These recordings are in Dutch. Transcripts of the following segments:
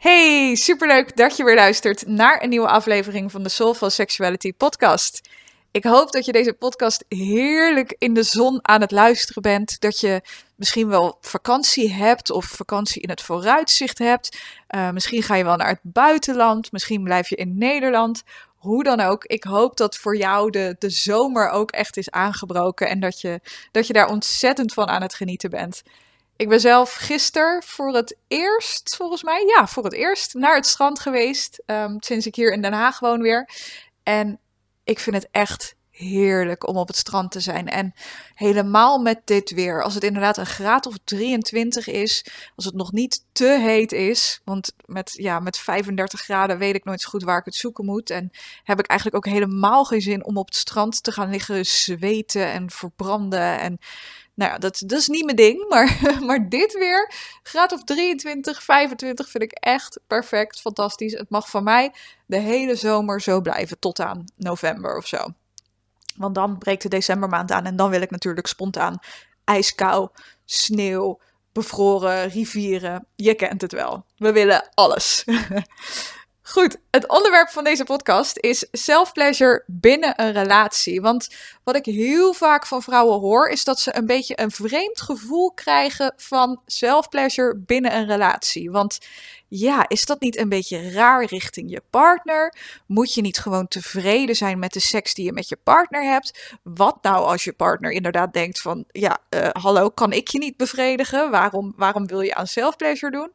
Hey, superleuk dat je weer luistert naar een nieuwe aflevering van de Soulful Sexuality podcast. Ik hoop dat je deze podcast heerlijk in de zon aan het luisteren bent. Dat je misschien wel vakantie hebt of vakantie in het vooruitzicht hebt. Uh, misschien ga je wel naar het buitenland, misschien blijf je in Nederland. Hoe dan ook, ik hoop dat voor jou de, de zomer ook echt is aangebroken en dat je, dat je daar ontzettend van aan het genieten bent. Ik ben zelf gisteren voor het eerst, volgens mij, ja, voor het eerst naar het strand geweest. Um, sinds ik hier in Den Haag woon weer. En ik vind het echt heerlijk om op het strand te zijn. En helemaal met dit weer. Als het inderdaad een graad of 23 is. Als het nog niet te heet is. Want met, ja, met 35 graden weet ik nooit zo goed waar ik het zoeken moet. En heb ik eigenlijk ook helemaal geen zin om op het strand te gaan liggen zweten en verbranden. En nou ja, dat, is niet mijn ding. Maar, maar dit weer, graad of 23, 25 vind ik echt perfect, fantastisch. Het mag van mij de hele zomer zo blijven tot aan november of zo. Want dan breekt de decembermaand aan en dan wil ik natuurlijk spontaan ijskou, sneeuw, bevroren rivieren. Je kent het wel. We willen alles. Goed, het onderwerp van deze podcast is self-pleasure binnen een relatie. Want wat ik heel vaak van vrouwen hoor, is dat ze een beetje een vreemd gevoel krijgen van self-pleasure binnen een relatie. Want ja, is dat niet een beetje raar richting je partner? Moet je niet gewoon tevreden zijn met de seks die je met je partner hebt? Wat nou als je partner inderdaad denkt van, ja, uh, hallo, kan ik je niet bevredigen? Waarom, waarom wil je aan self-pleasure doen?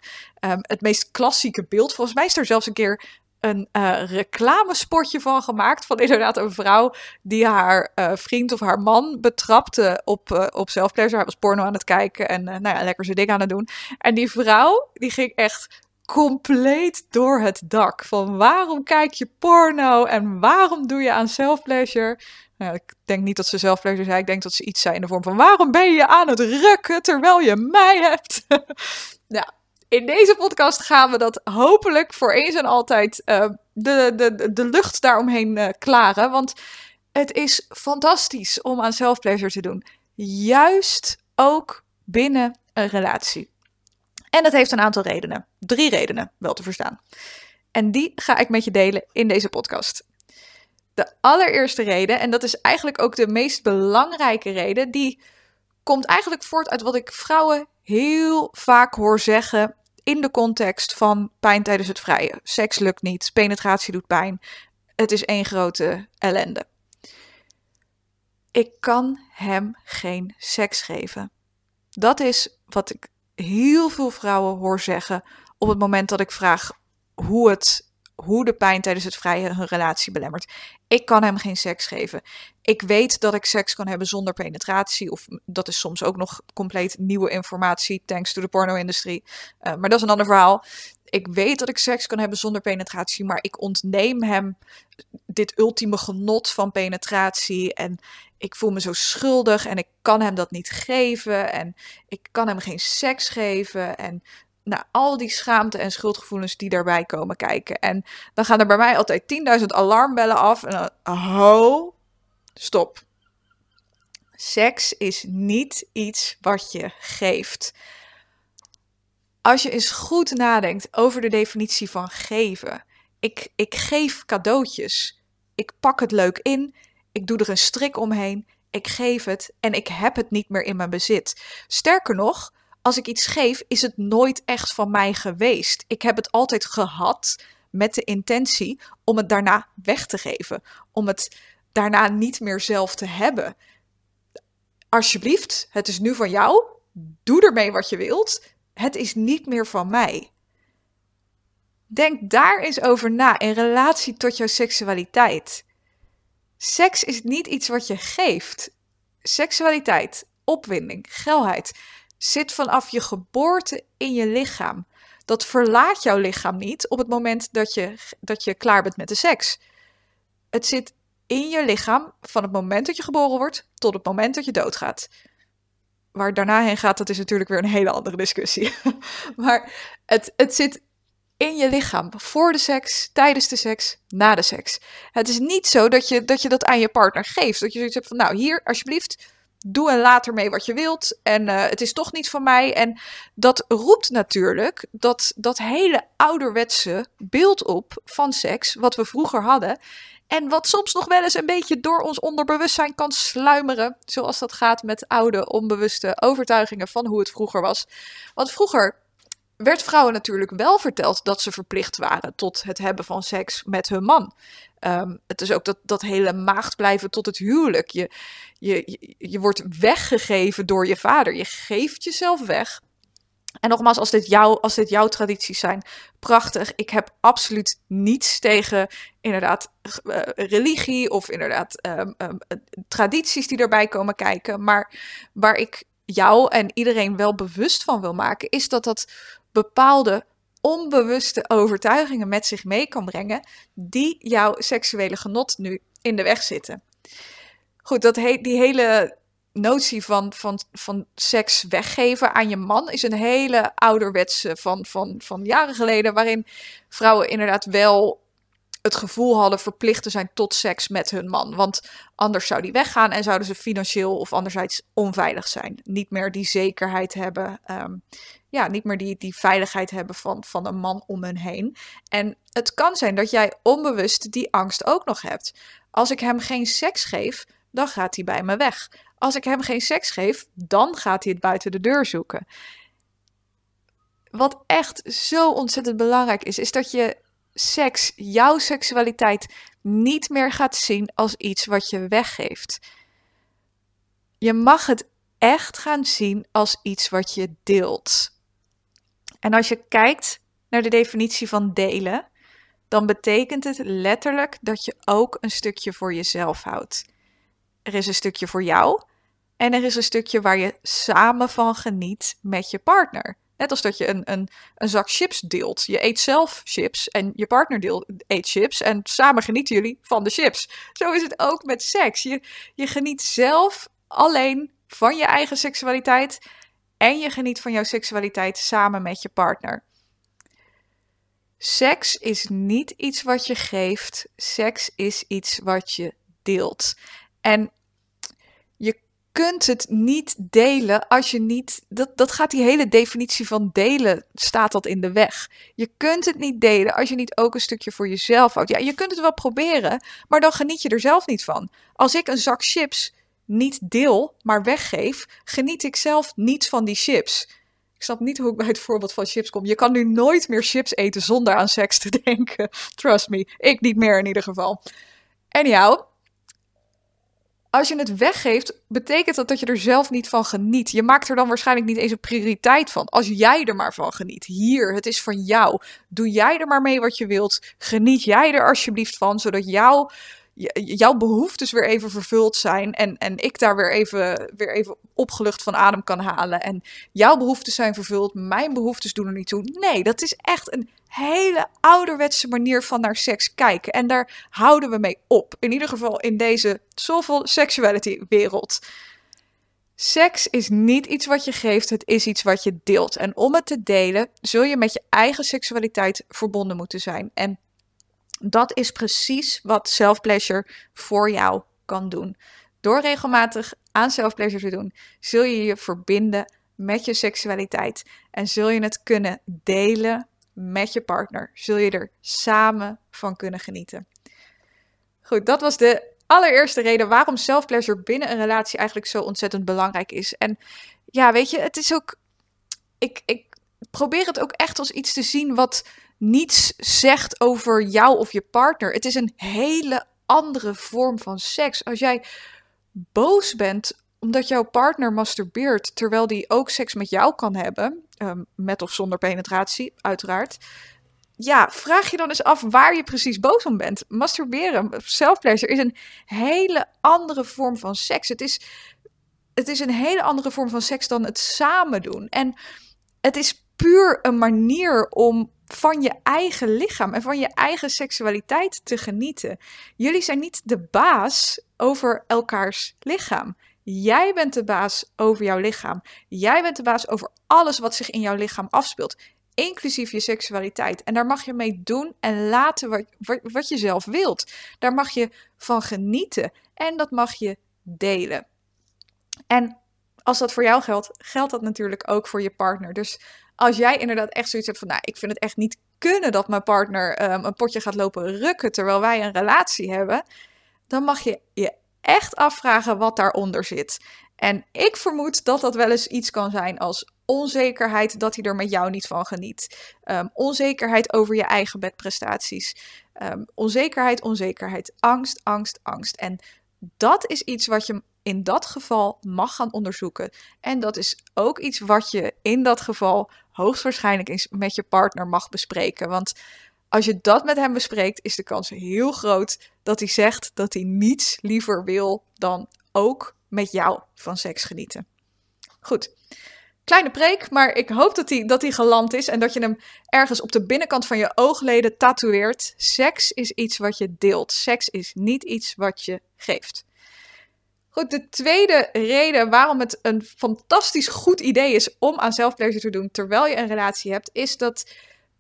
Um, het meest klassieke beeld, volgens mij is er zelfs een keer een uh, reclamespotje van gemaakt. Van inderdaad een vrouw die haar uh, vriend of haar man betrapte op, uh, op self-pleasure. Hij was porno aan het kijken en nou ja, lekker zijn ding aan het doen. En die vrouw, die ging echt compleet door het dak. Van waarom kijk je porno en waarom doe je aan self-pleasure? Nou, ik denk niet dat ze self-pleasure zei. Ik denk dat ze iets zei in de vorm van waarom ben je aan het rukken terwijl je mij hebt? nou, in deze podcast gaan we dat hopelijk voor eens en altijd uh, de, de, de lucht daaromheen uh, klaren. Want het is fantastisch om aan self-pleasure te doen. Juist ook binnen een relatie. En dat heeft een aantal redenen. Drie redenen, wel te verstaan. En die ga ik met je delen in deze podcast. De allereerste reden, en dat is eigenlijk ook de meest belangrijke reden, die komt eigenlijk voort uit wat ik vrouwen heel vaak hoor zeggen in de context van pijn tijdens het vrije. Seks lukt niet, penetratie doet pijn. Het is één grote ellende. Ik kan hem geen seks geven. Dat is wat ik heel veel vrouwen hoor zeggen op het moment dat ik vraag hoe, het, hoe de pijn tijdens het vrije hun relatie belemmert. Ik kan hem geen seks geven. Ik weet dat ik seks kan hebben zonder penetratie. Of dat is soms ook nog compleet nieuwe informatie, thanks to de porno-industrie. Uh, maar dat is een ander verhaal. Ik weet dat ik seks kan hebben zonder penetratie, maar ik ontneem hem dit ultieme genot van penetratie. En ik voel me zo schuldig en ik kan hem dat niet geven. En ik kan hem geen seks geven. En nou, al die schaamte en schuldgevoelens die daarbij komen kijken. En dan gaan er bij mij altijd 10.000 alarmbellen af. En dan, ho, stop. Seks is niet iets wat je geeft. Als je eens goed nadenkt over de definitie van geven. Ik, ik geef cadeautjes. Ik pak het leuk in. Ik doe er een strik omheen. Ik geef het en ik heb het niet meer in mijn bezit. Sterker nog, als ik iets geef, is het nooit echt van mij geweest. Ik heb het altijd gehad met de intentie om het daarna weg te geven. Om het daarna niet meer zelf te hebben. Alsjeblieft, het is nu van jou. Doe ermee wat je wilt. Het is niet meer van mij. Denk daar eens over na in relatie tot jouw seksualiteit. Seks is niet iets wat je geeft. Seksualiteit, opwinding, geilheid zit vanaf je geboorte in je lichaam. dat verlaat jouw lichaam niet op het moment dat je, dat je klaar bent met de seks. Het zit in je lichaam van het moment dat je geboren wordt tot het moment dat je doodgaat. Waar het daarna heen gaat, dat is natuurlijk weer een hele andere discussie. maar het, het zit in je lichaam. Voor de seks, tijdens de seks, na de seks. Het is niet zo dat je dat, je dat aan je partner geeft. Dat je zoiets hebt van, nou hier, alsjeblieft, doe en later mee wat je wilt. En uh, het is toch niet van mij. En dat roept natuurlijk dat, dat hele ouderwetse beeld op van seks, wat we vroeger hadden. En wat soms nog wel eens een beetje door ons onderbewustzijn kan sluimeren. Zoals dat gaat met oude, onbewuste overtuigingen van hoe het vroeger was. Want vroeger werd vrouwen natuurlijk wel verteld dat ze verplicht waren tot het hebben van seks met hun man. Um, het is ook dat, dat hele maagd blijven tot het huwelijk. Je, je, je wordt weggegeven door je vader. Je geeft jezelf weg. En nogmaals, als dit, als dit jouw tradities zijn, prachtig. Ik heb absoluut niets tegen inderdaad uh, religie of inderdaad um, um, tradities die erbij komen kijken. Maar waar ik jou en iedereen wel bewust van wil maken, is dat dat bepaalde onbewuste overtuigingen met zich mee kan brengen, die jouw seksuele genot nu in de weg zitten. Goed, dat he die hele notie van, van, van seks weggeven aan je man is een hele ouderwetse van, van, van jaren geleden, waarin vrouwen inderdaad wel het gevoel hadden verplicht te zijn tot seks met hun man. Want anders zou die weggaan en zouden ze financieel of anderzijds onveilig zijn. Niet meer die zekerheid hebben. Um, ja, niet meer die, die veiligheid hebben van, van een man om hen heen. En het kan zijn dat jij onbewust die angst ook nog hebt. Als ik hem geen seks geef, dan gaat hij bij me weg. Als ik hem geen seks geef, dan gaat hij het buiten de deur zoeken. Wat echt zo ontzettend belangrijk is, is dat je seks, jouw seksualiteit, niet meer gaat zien als iets wat je weggeeft. Je mag het echt gaan zien als iets wat je deelt. En als je kijkt naar de definitie van delen, dan betekent het letterlijk dat je ook een stukje voor jezelf houdt. Er is een stukje voor jou en er is een stukje waar je samen van geniet met je partner. Net als dat je een, een, een zak chips deelt. Je eet zelf chips en je partner deelt, eet chips. En samen genieten jullie van de chips. Zo is het ook met seks. Je, je geniet zelf alleen van je eigen seksualiteit. En je geniet van jouw seksualiteit samen met je partner. Seks is niet iets wat je geeft. Seks is iets wat je deelt. En kunt het niet delen als je niet. Dat, dat gaat die hele definitie van delen, staat dat in de weg. Je kunt het niet delen als je niet ook een stukje voor jezelf houdt. Ja, je kunt het wel proberen, maar dan geniet je er zelf niet van. Als ik een zak chips niet deel, maar weggeef, geniet ik zelf niet van die chips. Ik snap niet hoe ik bij het voorbeeld van chips kom. Je kan nu nooit meer chips eten zonder aan seks te denken. Trust me. Ik niet meer in ieder geval. Anyhow, als je het weggeeft, betekent dat dat je er zelf niet van geniet. Je maakt er dan waarschijnlijk niet eens een prioriteit van. Als jij er maar van geniet. Hier, het is van jou. Doe jij er maar mee wat je wilt. Geniet jij er alsjeblieft van, zodat jouw jouw behoeftes weer even vervuld zijn. En, en ik daar weer even, weer even opgelucht van adem kan halen. En jouw behoeftes zijn vervuld, mijn behoeftes doen er niet toe. Nee, dat is echt een hele ouderwetse manier van naar seks kijken. En daar houden we mee op. In ieder geval in deze soulful sexuality wereld. Seks is niet iets wat je geeft, het is iets wat je deelt. En om het te delen, zul je met je eigen seksualiteit verbonden moeten zijn. En dat is precies wat self-pleasure voor jou kan doen. Door regelmatig aan self-pleasure te doen, zul je je verbinden met je seksualiteit en zul je het kunnen delen met je partner. Zul je er samen van kunnen genieten. Goed, dat was de allereerste reden waarom self-pleasure binnen een relatie eigenlijk zo ontzettend belangrijk is. En ja, weet je, het is ook. Ik, ik probeer het ook echt als iets te zien wat niets zegt over jou of je partner. Het is een hele andere vorm van seks. Als jij boos bent omdat jouw partner masturbeert terwijl die ook seks met jou kan hebben, ehm, met of zonder penetratie, uiteraard. Ja, vraag je dan eens af waar je precies boos om bent. Masturberen, self-pleasure, is een hele andere vorm van seks. Het is, het is een hele andere vorm van seks dan het samen doen. En het is puur een manier om van je eigen lichaam en van je eigen seksualiteit te genieten. Jullie zijn niet de baas over elkaars lichaam. Jij bent de baas over jouw lichaam. Jij bent de baas over alles wat zich in jouw lichaam afspeelt, inclusief je seksualiteit. En daar mag je mee doen en laten wat, wat, je zelf wilt. Daar mag je van genieten en dat mag je delen. En als dat voor jou geldt, geldt dat natuurlijk ook voor je partner. Dus als jij inderdaad echt zoiets hebt van, nou, ik vind het echt niet kunnen dat mijn partner um, een potje gaat lopen rukken terwijl wij een relatie hebben, dan mag je je echt afvragen wat daaronder zit. En ik vermoed dat dat wel eens iets kan zijn als onzekerheid dat hij er met jou niet van geniet. Um, onzekerheid over je eigen bedprestaties. Um, onzekerheid, onzekerheid, angst, angst, angst. En dat is iets wat je in dat geval mag gaan onderzoeken. En dat is ook iets wat je in dat geval hoogstwaarschijnlijk eens met je partner mag bespreken. Want als je dat met hem bespreekt, is de kans heel groot dat hij zegt dat hij niets liever wil dan ook met jou van seks genieten. Goed. Kleine preek, maar ik hoop dat hij, dat geland is en dat je hem ergens op de binnenkant van je oogleden tatoeëert. Seks is iets wat je deelt. Seks is niet iets wat je geeft. Goed, de tweede reden waarom het een fantastisch goed idee is om aan zelfplezier te doen terwijl je een relatie hebt, is dat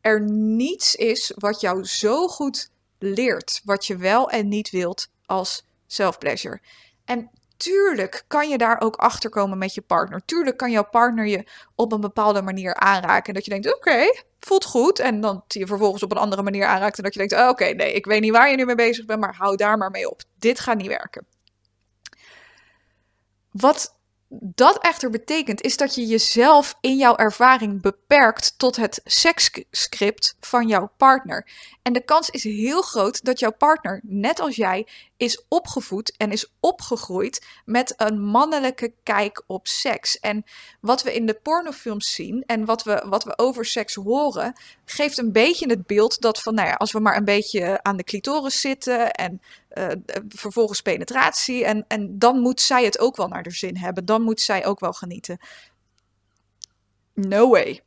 er niets is wat jou zo goed leert wat je wel en niet wilt als zelfplezier. En tuurlijk kan je daar ook achter komen met je partner. Tuurlijk kan jouw partner je op een bepaalde manier aanraken. En dat je denkt, oké, voelt goed. En dan je vervolgens op een andere manier aanraakt. En dat je denkt, oh, oké, nee, ik weet niet waar je nu mee bezig bent, maar hou daar maar mee op. Dit gaat niet werken. Wat dat echter betekent, is dat je jezelf in jouw ervaring beperkt tot het seksscript van jouw partner. En de kans is heel groot dat jouw partner, net als jij, is opgevoed en is opgegroeid met een mannelijke kijk op seks. En wat we in de pornofilms zien en wat we, wat we over seks horen, geeft een beetje het beeld dat van, nou ja, als we maar een beetje aan de clitoris zitten en uh, vervolgens penetratie, en, en dan moet zij het ook wel naar de zin hebben. Dan moet zij ook wel genieten. No way.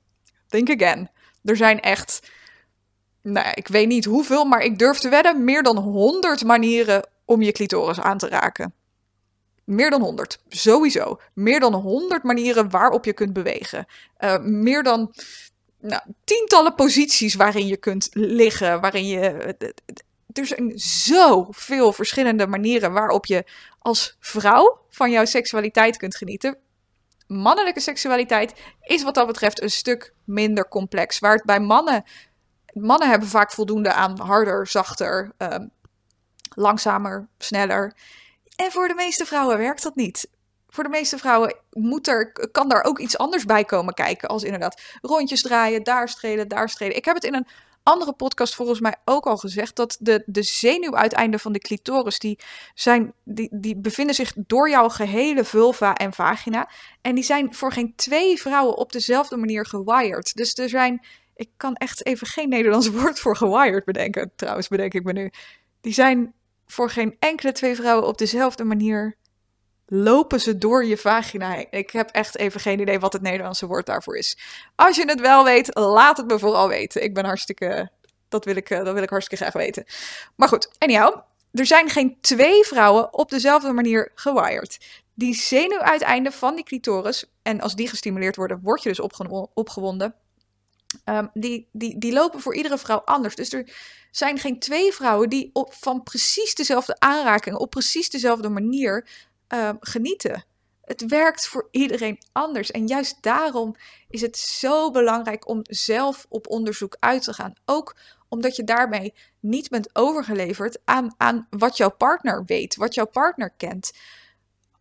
Think again. Er zijn echt nou ik weet niet hoeveel, maar ik durf te wedden, meer dan 100 manieren om je clitoris aan te raken. Meer dan 100, sowieso. Meer dan 100 manieren waarop je kunt bewegen. Uh, meer dan nou, tientallen posities waarin je kunt liggen, waarin je. Er zijn zoveel verschillende manieren waarop je als vrouw van jouw seksualiteit kunt genieten. Mannelijke seksualiteit is wat dat betreft een stuk minder complex. Waar het bij mannen mannen hebben vaak voldoende aan harder, zachter, ehm, langzamer, sneller. En voor de meeste vrouwen werkt dat niet. Voor de meeste vrouwen moet er, kan daar ook iets anders bij komen kijken. Als inderdaad rondjes draaien, daar strelen, daar strelen. Ik heb het in een andere podcast volgens mij ook al gezegd. Dat de, de zenuwuiteinden van de clitoris, die, zijn, die, die bevinden zich door jouw gehele vulva en vagina. En die zijn voor geen twee vrouwen op dezelfde manier gewired. Dus er zijn ik kan echt even geen Nederlands woord voor gewired bedenken. Trouwens, bedenk ik me nu. Die zijn voor geen enkele twee vrouwen op dezelfde manier. Lopen ze door je vagina? Ik heb echt even geen idee wat het Nederlandse woord daarvoor is. Als je het wel weet, laat het me vooral weten. Ik ben hartstikke. Dat wil ik, eh, dat wil ik hartstikke graag weten. Maar goed, anyhow. Er zijn geen twee vrouwen op dezelfde manier gewired. Die zenuwuiteinden van die clitoris, en als die gestimuleerd worden, word je dus opgewonden Ehm, die, die, die lopen voor iedere vrouw anders. Dus er zijn geen twee vrouwen die op, van precies dezelfde aanraking, op precies dezelfde manier ehm, genieten. Het werkt voor iedereen anders. En juist daarom is het zo belangrijk om zelf op onderzoek uit te gaan. Ook omdat je daarmee niet bent overgeleverd aan, aan wat jouw partner weet, wat jouw partner kent.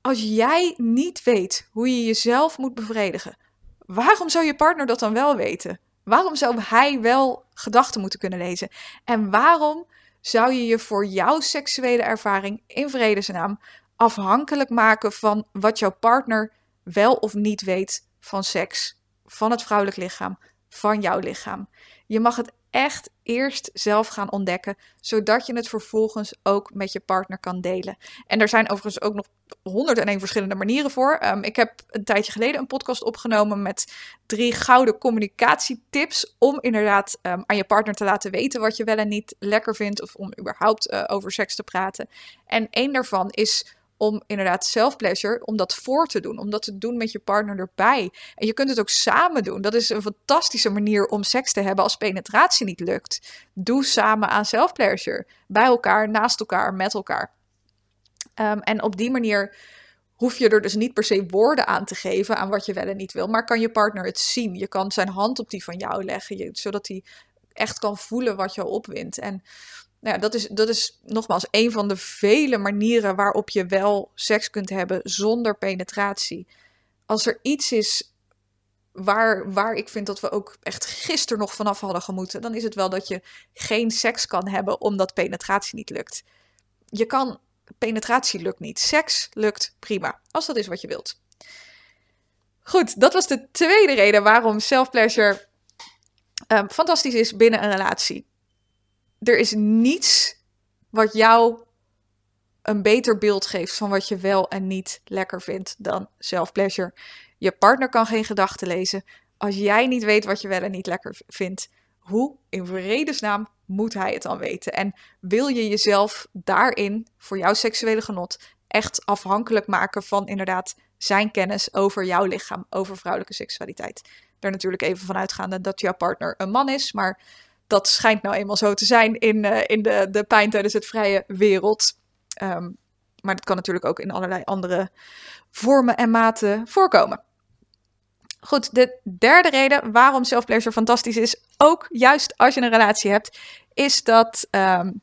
Als jij niet weet hoe je jezelf moet bevredigen, waarom zou je partner dat dan wel weten? Waarom zou hij wel gedachten moeten kunnen lezen? En waarom zou je je voor jouw seksuele ervaring in vredesnaam afhankelijk maken van wat jouw partner wel of niet weet van seks, van het vrouwelijk lichaam, van jouw lichaam? Je mag het echt eerst zelf gaan ontdekken, zodat je het vervolgens ook met je partner kan delen. En er zijn overigens ook nog 101 verschillende manieren voor. Ehm, ik heb een tijdje geleden een podcast opgenomen met drie gouden communicatietips om inderdaad ehm, aan je partner te laten weten wat je wel en niet lekker vindt of om überhaupt uh, over seks te praten. En één daarvan is om inderdaad self-pleasure, om dat voor te doen. Om dat te doen met je partner erbij. En je kunt het ook samen doen. Dat is een fantastische manier om seks te hebben als penetratie niet lukt. Doe samen aan self-pleasure. Bij elkaar, naast elkaar, met elkaar. Ehm, en op die manier hoef je er dus niet per se woorden aan te geven aan wat je wel en niet wil. Maar kan je partner het zien. Je kan zijn hand op die van jou leggen. zodat hij echt kan voelen wat je opwint. En nou ja, dat, is, dat is nogmaals een van de vele manieren waarop je wel seks kunt hebben zonder penetratie. Als er iets is waar, waar ik vind dat we ook echt gisteren nog vanaf hadden gemoeten, dan is het wel dat je geen seks kan hebben omdat penetratie niet lukt. Je kan, penetratie lukt niet. Seks lukt prima, als dat is wat je wilt. Goed, dat was de tweede reden waarom self-pleasure um, fantastisch is binnen een relatie er is niets wat jou een beter beeld geeft van wat je wel en niet lekker vindt dan self-pleasure. Je partner kan geen gedachten lezen. Als jij niet weet wat je wel en niet lekker vindt, hoe in vredesnaam moet hij het dan weten? En wil je jezelf daarin, voor jouw seksuele genot, echt afhankelijk maken van inderdaad zijn kennis over jouw lichaam, over vrouwelijke seksualiteit? Daar natuurlijk even vanuitgaande dat jouw partner een man is, maar dat schijnt nou eenmaal zo te zijn in, uh, in de, de pijn tijdens het vrije wereld. Um, maar dat kan natuurlijk ook in allerlei andere vormen en maten voorkomen. Goed, de derde reden waarom self-pleasure fantastisch is, ook juist als je een relatie hebt, is dat, um,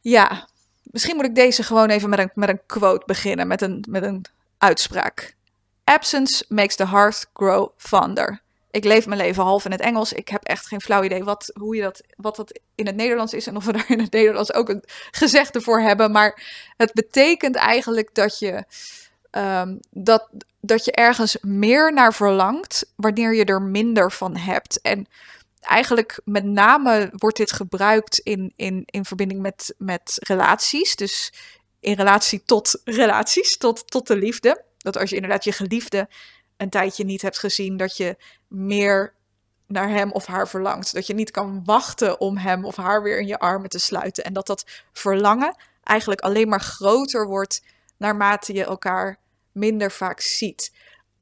ja, misschien moet ik deze gewoon even met een, met een quote beginnen, met een, met een uitspraak. Absence makes the heart grow fonder ik leef mijn leven half in het Engels. Ik heb echt geen flauw idee wat, hoe je dat, wat dat in het Nederlands is. En of we daar in het Nederlands ook een gezegde voor hebben. Maar het betekent eigenlijk dat je, ehm, dat, dat je ergens meer naar verlangt wanneer je er minder van hebt. En eigenlijk met name wordt dit gebruikt in, in, in verbinding met, met relaties. Dus in relatie tot relaties, tot, tot de liefde. Dat als je inderdaad je geliefde een tijdje niet hebt gezien, dat je meer naar hem of haar verlangt. Dat je niet kan wachten om hem of haar weer in je armen te sluiten. En dat dat verlangen eigenlijk alleen maar groter wordt naarmate je elkaar minder vaak ziet.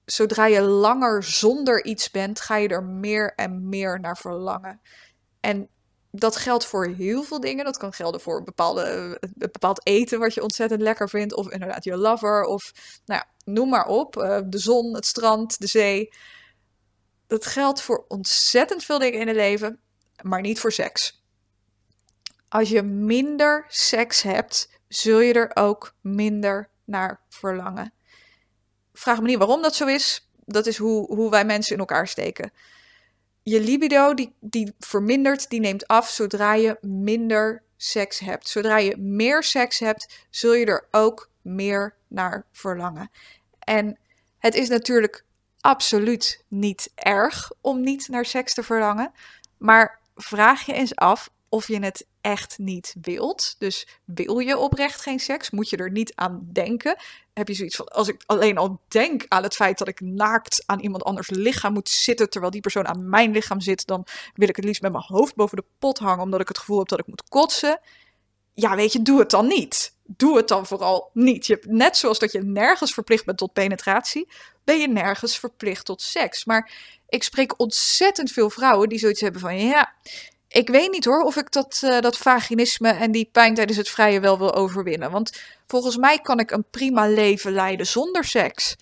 Zodra je langer zonder iets bent, ga je er meer en meer naar verlangen. En dat geldt voor heel veel dingen. Dat kan gelden voor bepaalde, bepaald eten wat je ontzettend lekker vindt. Of inderdaad je lover. Of nou ja, noem maar op. Uh, de zon, het strand, de zee. Dat geldt voor ontzettend veel dingen in het leven. Maar niet voor seks. Als je minder seks hebt, zul je er ook minder naar verlangen. Vraag me niet waarom dat zo is. Dat is hoe, hoe wij mensen in elkaar steken je libido die, die vermindert, die neemt af zodra je minder seks hebt. Zodra je meer seks hebt, zul je er ook meer naar verlangen. En het is natuurlijk absoluut niet erg om niet naar seks te verlangen. Maar vraag je eens af of je het echt niet wilt. Dus wil je oprecht geen seks? Moet je er niet aan denken? Heb je zoiets van, als ik alleen al denk aan het feit dat ik naakt aan iemand anders lichaam moet zitten, terwijl die persoon aan mijn lichaam zit, dan wil ik het liefst met mijn hoofd boven de pot hangen, omdat ik het gevoel heb dat ik moet kotsen. Ja, weet je, doe het dan niet. Doe het dan vooral niet. Je, net zoals dat je nergens verplicht bent tot penetratie, ben je nergens verplicht tot seks. Maar ik spreek ontzettend veel vrouwen die zoiets hebben van, ja, ik weet niet hoor of ik dat, uh, dat vaginisme en die pijn tijdens het vrije wel wil overwinnen. Want volgens mij kan ik een prima leven leiden zonder seks.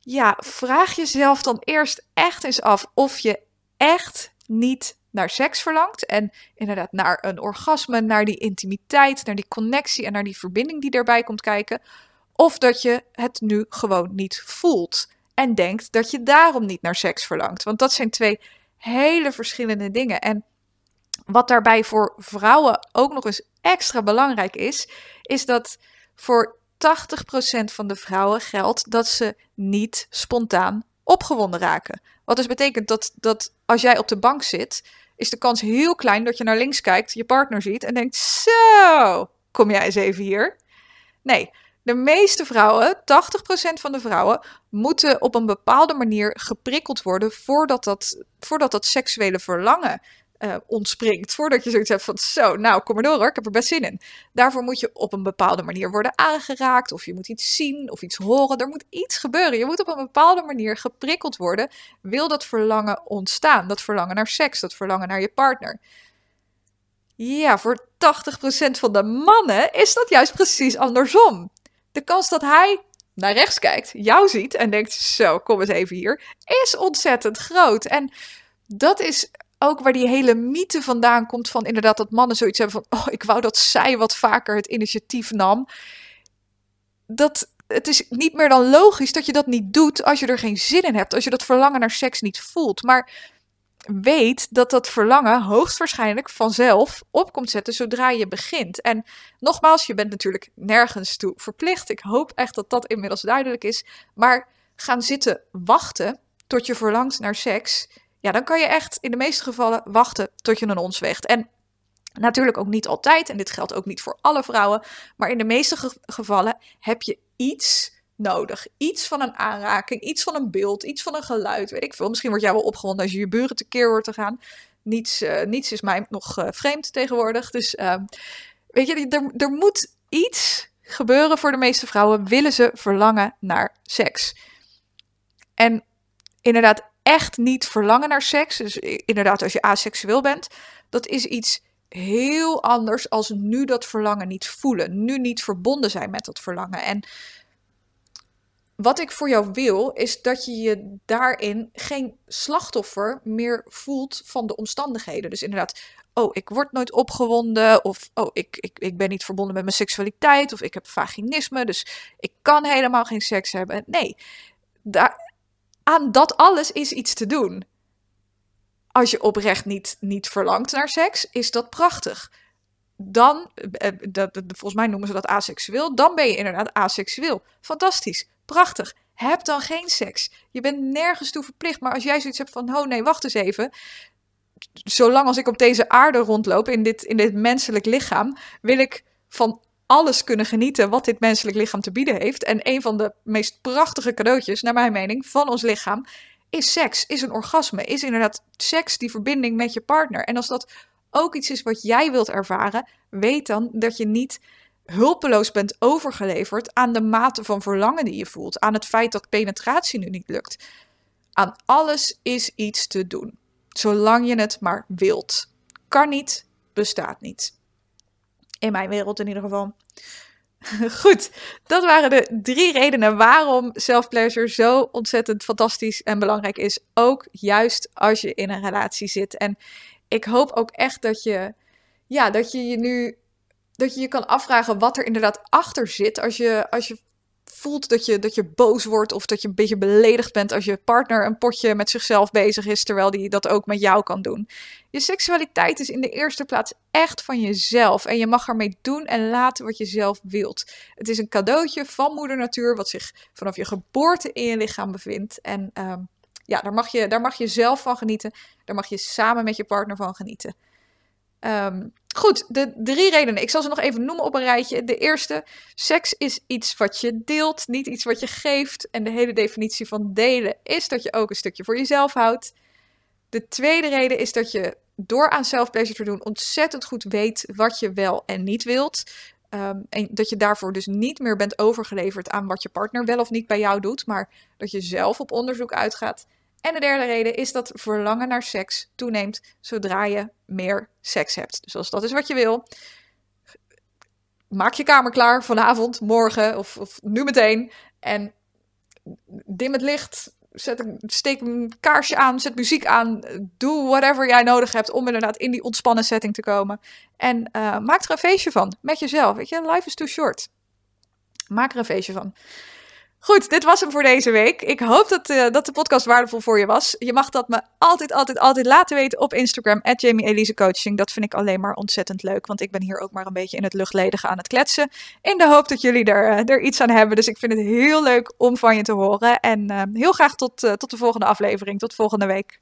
Ja, vraag jezelf dan eerst echt eens af of je echt niet naar seks verlangt. En inderdaad naar een orgasme, naar die intimiteit, naar die connectie en naar die verbinding die daarbij komt kijken. Of dat je het nu gewoon niet voelt. En denkt dat je daarom niet naar seks verlangt. Want dat zijn twee hele verschillende dingen. En wat daarbij voor vrouwen ook nog eens extra belangrijk is, is dat voor 80% van de vrouwen geldt dat ze niet spontaan opgewonden raken. Wat dus betekent dat, dat als jij op de bank zit is de kans heel klein dat je naar links kijkt, je partner ziet en denkt: Zo, kom jij eens even hier. Nee, de meeste vrouwen, 80% van de vrouwen, moeten op een bepaalde manier geprikkeld worden voordat dat, voordat dat seksuele verlangen uh, ontspringt. Voordat je zoiets hebt van, zo, nou, kom maar door hoor, ik heb er best zin in. Daarvoor moet je op een bepaalde manier worden aangeraakt, of je moet iets zien, of iets horen. Er moet iets gebeuren. Je moet op een bepaalde manier geprikkeld worden. Wil dat verlangen ontstaan? Dat verlangen naar seks, dat verlangen naar je partner. Ja, voor 80% van de mannen is dat juist precies andersom. De kans dat hij naar rechts kijkt, jou ziet en denkt: Zo, kom eens even hier, is ontzettend groot. En dat is ook waar die hele mythe vandaan komt van inderdaad dat mannen zoiets hebben van, oh, ik wou dat zij wat vaker het initiatief nam. Dat het is niet meer dan logisch dat je dat niet doet als je er geen zin in hebt, als je dat verlangen naar seks niet voelt. Maar weet dat dat verlangen hoogstwaarschijnlijk vanzelf op komt zetten zodra je begint. En nogmaals, je bent natuurlijk nergens toe verplicht. Ik hoop echt dat dat inmiddels duidelijk is. Maar gaan zitten wachten tot je verlangt naar seks ja, dan kan je echt in de meeste gevallen wachten tot je een ons weegt. En natuurlijk ook niet altijd, en dit geldt ook niet voor alle vrouwen, maar in de meeste gevallen heb je iets nodig. Iets van een aanraking, iets van een beeld, iets van een geluid, weet ik veel. Misschien word jij wel opgewonden als je je buren tekeer hoort te gaan. Niets, uh, niets is mij nog uh, vreemd tegenwoordig. Dus uh, weet je, er, er moet iets gebeuren voor de meeste vrouwen. Willen ze verlangen naar seks? En inderdaad, echt niet verlangen naar seks, dus inderdaad als je aseksueel bent, dat is iets heel anders als nu dat verlangen niet voelen, nu niet verbonden zijn met dat verlangen. En wat ik voor jou wil, is dat je je daarin geen slachtoffer meer voelt van de omstandigheden. Dus inderdaad, oh, ik word nooit opgewonden, of oh, ik, ik, ik ben niet verbonden met mijn seksualiteit, of ik heb vaginisme, dus ik kan helemaal geen seks hebben. Nee, daar, aan dat alles is iets te doen. Als je oprecht niet, niet verlangt naar seks, is dat prachtig. Dan, eh, eh, dat, volgens mij noemen ze dat aseksueel, dan ben je inderdaad aseksueel. Fantastisch, prachtig. Heb dan geen seks. Je bent nergens toe verplicht. Maar als jij zoiets hebt van, oh nee, wacht eens even. Zolang als ik op deze aarde rondloop, in dit, in dit menselijk lichaam, wil ik van alles kunnen genieten wat dit menselijk lichaam te bieden heeft. En een van de meest prachtige cadeautjes, naar mijn mening, van ons lichaam is seks, is een orgasme, is inderdaad seks, die verbinding met je partner. En als dat ook iets is wat jij wilt ervaren, weet dan dat je niet hulpeloos bent overgeleverd aan de mate van verlangen die je voelt, aan het feit dat penetratie nu niet lukt. Aan alles is iets te doen, zolang je het maar wilt. Kan niet, bestaat niet. In mijn wereld in ieder geval. Goed, dat waren de drie redenen waarom self-pleasure zo ontzettend fantastisch en belangrijk is. Ook juist als je in een relatie zit. En ik hoop ook echt dat je, ja, dat je je nu, dat je je kan afvragen wat er inderdaad achter zit. Als je, als je voelt dat je, dat je boos wordt of dat je een beetje beledigd bent als je partner een potje met zichzelf bezig is, terwijl die dat ook met jou kan doen. Je seksualiteit is in de eerste plaats echt van jezelf en je mag ermee doen en laten wat je zelf wilt. Het is een cadeautje van moeder natuur wat zich vanaf je geboorte in je lichaam bevindt en um, ja, daar mag, je, daar mag je zelf van genieten. Daar mag je samen met je partner van genieten. Um, Goed, de drie redenen. Ik zal ze nog even noemen op een rijtje. De eerste, seks is iets wat je deelt, niet iets wat je geeft. En de hele definitie van delen is dat je ook een stukje voor jezelf houdt. De tweede reden is dat je door aan self-pleasure te doen ontzettend goed weet wat je wel en niet wilt. Um, en dat je daarvoor dus niet meer bent overgeleverd aan wat je partner wel of niet bij jou doet, maar dat je zelf op onderzoek uitgaat. En de derde reden is dat verlangen naar seks toeneemt zodra je meer seks hebt. Dus als dat is wat je wil, maak je kamer klaar vanavond, morgen of, of nu meteen. En dim het licht, zet een, steek een kaarsje aan, zet muziek aan. Doe whatever jij nodig hebt om inderdaad in die ontspannen setting te komen. En uh, maak er een feestje van met jezelf. Weet je, life is too short. Maak er een feestje van. Goed, dit was hem voor deze week. Ik hoop dat, uh, dat de podcast waardevol voor je was. Je mag dat me altijd, altijd, altijd laten weten op Instagram, Coaching. Dat vind ik alleen maar ontzettend leuk, want ik ben hier ook maar een beetje in het luchtledige aan het kletsen. In de hoop dat jullie er, uh, er iets aan hebben. Dus ik vind het heel leuk om van je te horen. En uh, heel graag tot, tot de volgende aflevering. Tot volgende week.